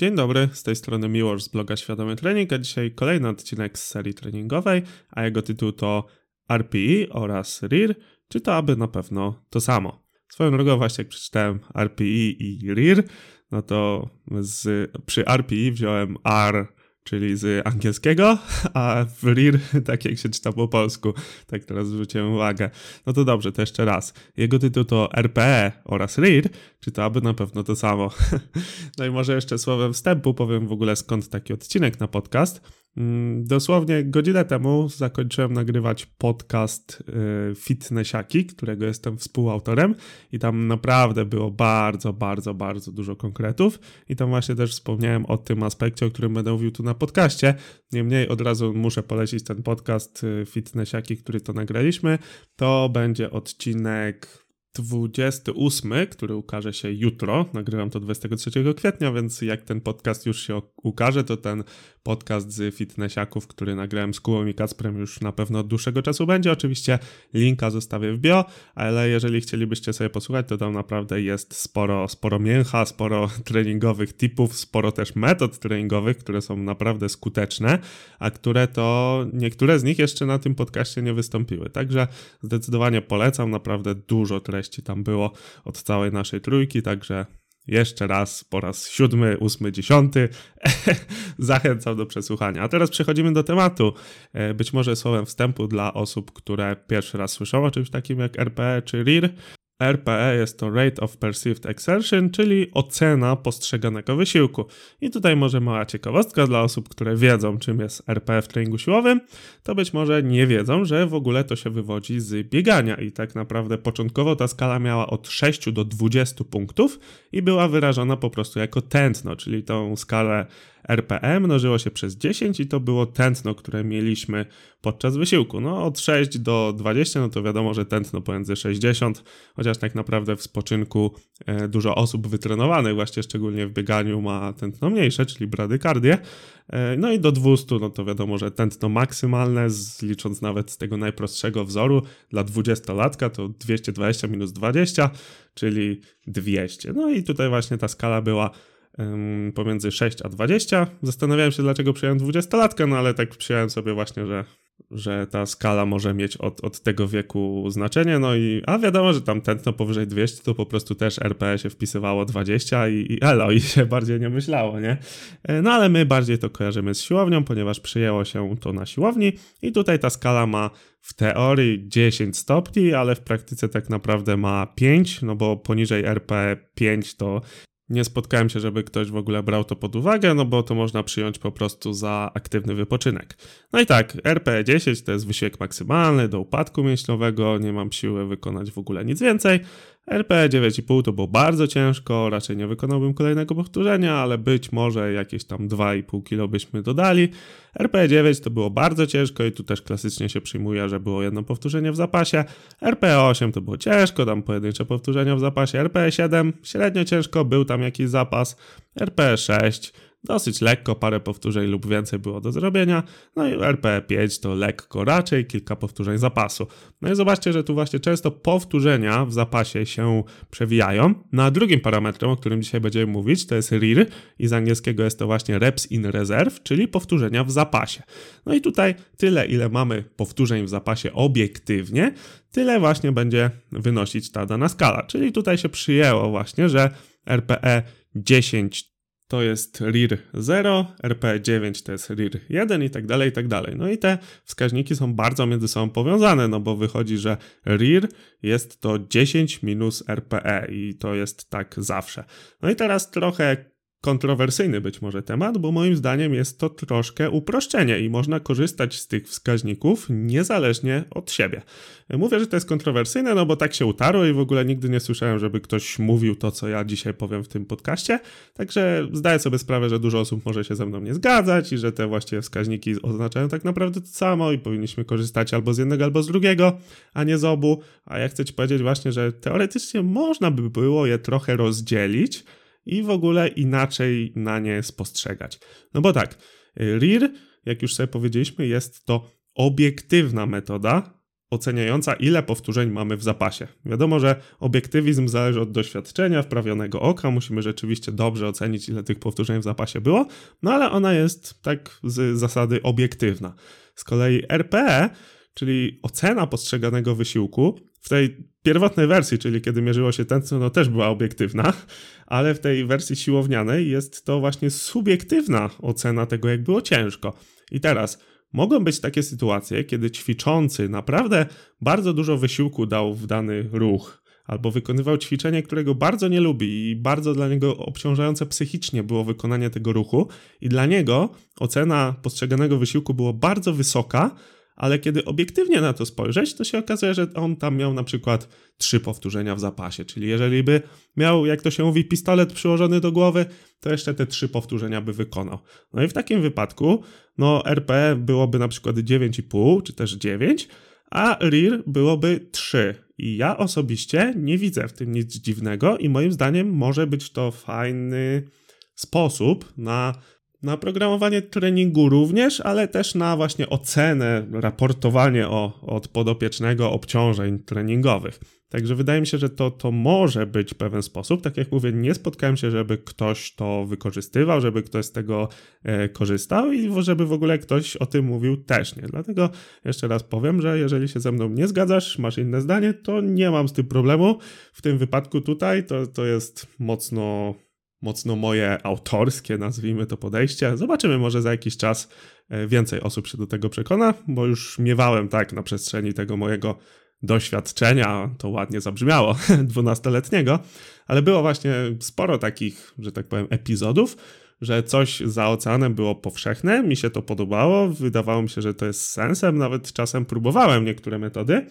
Dzień dobry, z tej strony Miłosz z bloga Świadomy Trening, a dzisiaj kolejny odcinek z serii treningowej, a jego tytuł to RPE oraz RIR, czy to aby na pewno to samo. Swoją drogą właśnie jak przeczytałem RPE i RIR, no to z, przy RPE wziąłem R czyli z angielskiego, a w RIR, tak jak się czyta po polsku, tak teraz zwróciłem uwagę. No to dobrze, to jeszcze raz. Jego tytuł to RPE oraz RIR, czy to aby na pewno to samo. No i może jeszcze słowem wstępu powiem w ogóle skąd taki odcinek na podcast. Mm, dosłownie godzinę temu zakończyłem nagrywać podcast y, Fitnessiaki, którego jestem współautorem i tam naprawdę było bardzo, bardzo, bardzo dużo konkretów i tam właśnie też wspomniałem o tym aspekcie, o którym będę mówił tu na podcaście. Niemniej od razu muszę polecić ten podcast y, Fitnessiaki, który to nagraliśmy. To będzie odcinek 28, który ukaże się jutro. Nagrywam to 23 kwietnia, więc jak ten podcast już się ukaże, to ten podcast z fitnessiaków, który nagrałem z Kułą i Kacprem już na pewno od dłuższego czasu będzie. Oczywiście linka zostawię w bio, ale jeżeli chcielibyście sobie posłuchać, to tam naprawdę jest sporo, sporo mięcha, sporo treningowych tipów, sporo też metod treningowych, które są naprawdę skuteczne, a które to niektóre z nich jeszcze na tym podcaście nie wystąpiły. Także zdecydowanie polecam, naprawdę dużo treści tam było od całej naszej trójki, także jeszcze raz, po raz siódmy, ósmy, dziesiąty. Zachęcam do przesłuchania. A teraz przechodzimy do tematu. E, być może słowem wstępu dla osób, które pierwszy raz słyszą o czymś takim jak RPE czy RIR. RPE jest to Rate of Perceived Exertion, czyli ocena postrzeganego wysiłku. I tutaj może mała ciekawostka dla osób, które wiedzą, czym jest RPE w treningu siłowym, to być może nie wiedzą, że w ogóle to się wywodzi z biegania. I tak naprawdę początkowo ta skala miała od 6 do 20 punktów i była wyrażona po prostu jako tętno, czyli tą skalę RPM mnożyło się przez 10 i to było tętno, które mieliśmy podczas wysiłku. No od 6 do 20, no to wiadomo, że tętno pomiędzy 60, chociaż tak naprawdę w spoczynku e, dużo osób wytrenowanych, właśnie szczególnie w bieganiu ma tętno mniejsze, czyli bradykardię. E, no i do 200, no to wiadomo, że tętno maksymalne, licząc nawet z tego najprostszego wzoru, dla 20-latka to 220 minus 20, czyli 200. No i tutaj właśnie ta skala była pomiędzy 6 a 20. Zastanawiałem się, dlaczego przyjąłem 20-latkę, no ale tak przyjąłem sobie właśnie, że, że ta skala może mieć od, od tego wieku znaczenie. No i, a wiadomo, że tam tętno powyżej 200 to po prostu też RPE się wpisywało 20 i, i elo, i się bardziej nie myślało, nie? E, no ale my bardziej to kojarzymy z siłownią, ponieważ przyjęło się to na siłowni i tutaj ta skala ma w teorii 10 stopni, ale w praktyce tak naprawdę ma 5, no bo poniżej RP 5 to nie spotkałem się, żeby ktoś w ogóle brał to pod uwagę, no bo to można przyjąć po prostu za aktywny wypoczynek. No i tak, RPE10 to jest wysiłek maksymalny do upadku mięśniowego, nie mam siły wykonać w ogóle nic więcej, RP 9,5 to było bardzo ciężko, raczej nie wykonałbym kolejnego powtórzenia, ale być może jakieś tam 2,5 kg byśmy dodali. RP 9 to było bardzo ciężko i tu też klasycznie się przyjmuje, że było jedno powtórzenie w zapasie. RP 8 to było ciężko, tam pojedyncze powtórzenia w zapasie. RP 7 średnio ciężko, był tam jakiś zapas. RP 6 Dosyć lekko, parę powtórzeń lub więcej było do zrobienia. No i RPE5 to lekko raczej, kilka powtórzeń zapasu. No i zobaczcie, że tu właśnie często powtórzenia w zapasie się przewijają. No a drugim parametrem, o którym dzisiaj będziemy mówić, to jest RIR i z angielskiego jest to właśnie Reps in Reserve, czyli powtórzenia w zapasie. No i tutaj tyle, ile mamy powtórzeń w zapasie obiektywnie, tyle właśnie będzie wynosić ta dana skala. Czyli tutaj się przyjęło właśnie, że RPE 10 to jest RIR 0, RP9 to jest RIR 1 i tak dalej, i tak dalej. No i te wskaźniki są bardzo między sobą powiązane, no bo wychodzi, że RIR jest to 10 minus RPE i to jest tak zawsze. No i teraz trochę kontrowersyjny być może temat, bo moim zdaniem jest to troszkę uproszczenie i można korzystać z tych wskaźników niezależnie od siebie. Mówię, że to jest kontrowersyjne, no bo tak się utarło i w ogóle nigdy nie słyszałem, żeby ktoś mówił to, co ja dzisiaj powiem w tym podcaście, także zdaję sobie sprawę, że dużo osób może się ze mną nie zgadzać i że te właściwie wskaźniki oznaczają tak naprawdę to samo i powinniśmy korzystać albo z jednego, albo z drugiego, a nie z obu, a ja chcę ci powiedzieć właśnie, że teoretycznie można by było je trochę rozdzielić, i w ogóle inaczej na nie spostrzegać. No bo tak, RIR, jak już sobie powiedzieliśmy, jest to obiektywna metoda oceniająca, ile powtórzeń mamy w zapasie. Wiadomo, że obiektywizm zależy od doświadczenia, wprawionego oka. Musimy rzeczywiście dobrze ocenić, ile tych powtórzeń w zapasie było, no ale ona jest tak z zasady obiektywna. Z kolei RPE, czyli ocena postrzeganego wysiłku, w tej pierwotnej wersji, czyli kiedy mierzyło się tętno, no też była obiektywna, ale w tej wersji siłownianej jest to właśnie subiektywna ocena tego, jak było ciężko. I teraz mogą być takie sytuacje, kiedy ćwiczący naprawdę bardzo dużo wysiłku dał w dany ruch, albo wykonywał ćwiczenie, którego bardzo nie lubi i bardzo dla niego obciążające psychicznie było wykonanie tego ruchu, i dla niego ocena postrzeganego wysiłku była bardzo wysoka, ale kiedy obiektywnie na to spojrzeć, to się okazuje, że on tam miał na przykład trzy powtórzenia w zapasie. Czyli jeżeli by miał, jak to się mówi, pistolet przyłożony do głowy, to jeszcze te trzy powtórzenia by wykonał. No i w takim wypadku, no RP byłoby na przykład 9,5 czy też 9, a RIR byłoby 3. I ja osobiście nie widzę w tym nic dziwnego i moim zdaniem może być to fajny sposób na na programowanie treningu również, ale też na właśnie ocenę, raportowanie o, od podopiecznego obciążeń treningowych. Także wydaje mi się, że to, to może być pewien sposób. Tak jak mówię, nie spotkałem się, żeby ktoś to wykorzystywał, żeby ktoś z tego e, korzystał i żeby w ogóle ktoś o tym mówił też nie. Dlatego jeszcze raz powiem, że jeżeli się ze mną nie zgadzasz, masz inne zdanie, to nie mam z tym problemu. W tym wypadku tutaj to, to jest mocno mocno moje autorskie, nazwijmy to podejście. Zobaczymy, może za jakiś czas e, więcej osób się do tego przekona, bo już miewałem tak na przestrzeni tego mojego doświadczenia, to ładnie zabrzmiało, dwunastoletniego, ale było właśnie sporo takich, że tak powiem, epizodów, że coś za oceanem było powszechne, mi się to podobało, wydawało mi się, że to jest sensem, nawet czasem próbowałem niektóre metody,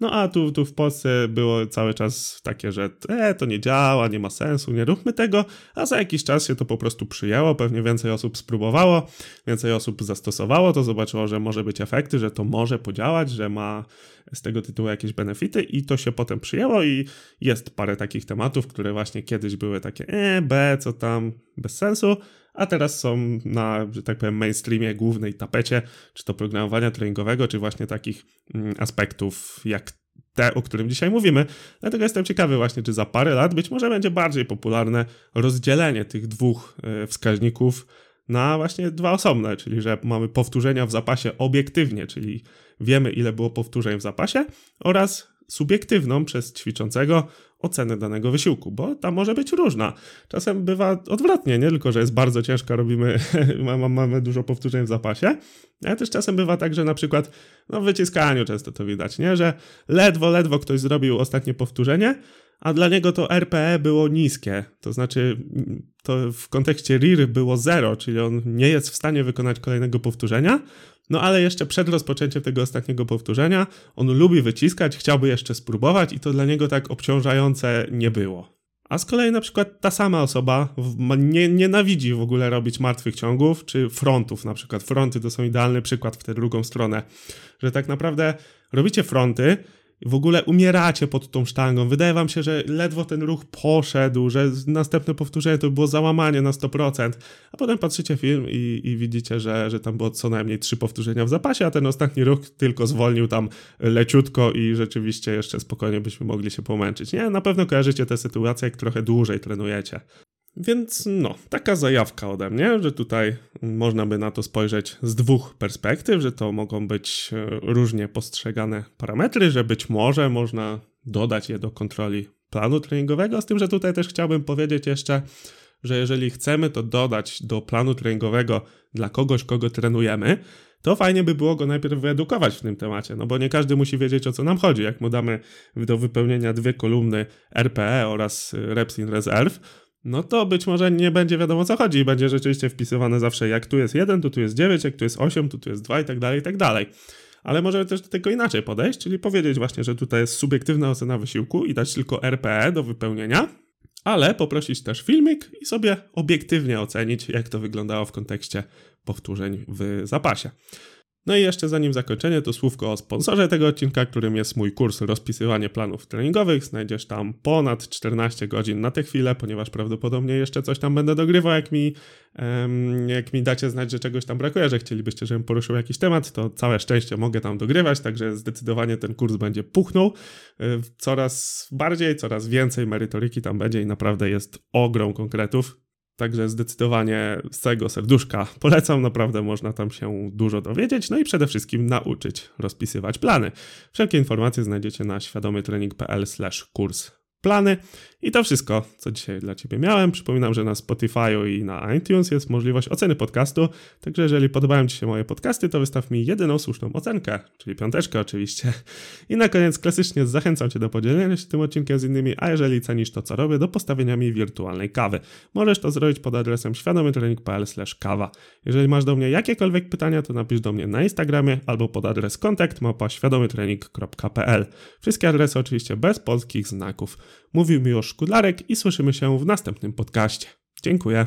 no a tu, tu w Polsce było cały czas takie, że e, to nie działa, nie ma sensu, nie róbmy tego, a za jakiś czas się to po prostu przyjęło, pewnie więcej osób spróbowało, więcej osób zastosowało to, zobaczyło, że może być efekty, że to może podziałać, że ma z tego tytułu jakieś benefity i to się potem przyjęło i jest parę takich tematów, które właśnie kiedyś były takie e, B, co tam, bez sensu, a teraz są na, że tak powiem, mainstreamie, głównej tapecie, czy to programowania treningowego, czy właśnie takich mm, aspektów jak te, o którym dzisiaj mówimy. Dlatego jestem ciekawy właśnie, czy za parę lat być może będzie bardziej popularne rozdzielenie tych dwóch e, wskaźników na właśnie dwa osobne, czyli że mamy powtórzenia w zapasie obiektywnie, czyli wiemy ile było powtórzeń w zapasie oraz subiektywną przez ćwiczącego ocenę danego wysiłku, bo ta może być różna. Czasem bywa odwrotnie, nie tylko, że jest bardzo ciężka, robimy, mamy dużo powtórzeń w zapasie, ale też czasem bywa tak, że na przykład no w wyciskaniu często to widać, nie? że ledwo, ledwo ktoś zrobił ostatnie powtórzenie, a dla niego to RPE było niskie. To znaczy, to w kontekście RIR było zero, czyli on nie jest w stanie wykonać kolejnego powtórzenia. No ale jeszcze przed rozpoczęciem tego ostatniego powtórzenia, on lubi wyciskać, chciałby jeszcze spróbować, i to dla niego tak obciążające nie było. A z kolei na przykład ta sama osoba nie, nienawidzi w ogóle robić martwych ciągów czy frontów. Na przykład fronty to są idealny przykład w tę drugą stronę, że tak naprawdę robicie fronty, w ogóle umieracie pod tą sztangą. Wydaje wam się, że ledwo ten ruch poszedł, że następne powtórzenie to było załamanie na 100%, a potem patrzycie film i, i widzicie, że, że tam było co najmniej trzy powtórzenia w zapasie, a ten ostatni ruch tylko zwolnił tam leciutko i rzeczywiście jeszcze spokojnie byśmy mogli się pomęczyć. Nie, na pewno kojarzycie tę sytuację, jak trochę dłużej trenujecie. Więc no, taka zajawka ode mnie, że tutaj można by na to spojrzeć z dwóch perspektyw, że to mogą być e, różnie postrzegane parametry, że być może można dodać je do kontroli planu treningowego, z tym, że tutaj też chciałbym powiedzieć jeszcze, że jeżeli chcemy to dodać do planu treningowego dla kogoś, kogo trenujemy, to fajnie by było go najpierw wyedukować w tym temacie, no bo nie każdy musi wiedzieć o co nam chodzi. Jak mu damy do wypełnienia dwie kolumny RPE oraz Reps in Reserve, no to być może nie będzie wiadomo o co chodzi i będzie rzeczywiście wpisywane zawsze jak tu jest 1, to tu jest 9, jak tu jest 8, to tu jest 2 i tak dalej, i tak dalej. Ale możemy też do tego inaczej podejść, czyli powiedzieć właśnie, że tutaj jest subiektywna ocena wysiłku i dać tylko RPE do wypełnienia, ale poprosić też filmik i sobie obiektywnie ocenić, jak to wyglądało w kontekście powtórzeń w zapasie. No i jeszcze zanim zakończenie, to słówko o sponsorze tego odcinka, którym jest mój kurs rozpisywanie planów treningowych. Znajdziesz tam ponad 14 godzin na tę chwilę, ponieważ prawdopodobnie jeszcze coś tam będę dogrywał, jak mi, um, jak mi dacie znać, że czegoś tam brakuje, że chcielibyście, żebym poruszył jakiś temat, to całe szczęście mogę tam dogrywać, także zdecydowanie ten kurs będzie puchnął. Coraz bardziej, coraz więcej merytoryki tam będzie i naprawdę jest ogrom konkretów. Także zdecydowanie z całego serduszka polecam, naprawdę można tam się dużo dowiedzieć, no i przede wszystkim nauczyć rozpisywać plany. Wszelkie informacje znajdziecie na świadomytrening.pl/kurs plany. I to wszystko, co dzisiaj dla Ciebie miałem. Przypominam, że na Spotify i na iTunes jest możliwość oceny podcastu, także jeżeli podobają Ci się moje podcasty, to wystaw mi jedyną słuszną ocenkę, czyli piąteczkę oczywiście. I na koniec klasycznie zachęcam Cię do podzielenia się tym odcinkiem z innymi, a jeżeli cenisz to, co robię, do postawienia mi wirtualnej kawy. Możesz to zrobić pod adresem świadomytrening.pl kawa. Jeżeli masz do mnie jakiekolwiek pytania, to napisz do mnie na Instagramie albo pod adres kontakt mapa świadomytrening.pl. Wszystkie adresy oczywiście bez polskich znaków. Mówił mi już Szkudlarek i słyszymy się w następnym podcaście. Dziękuję.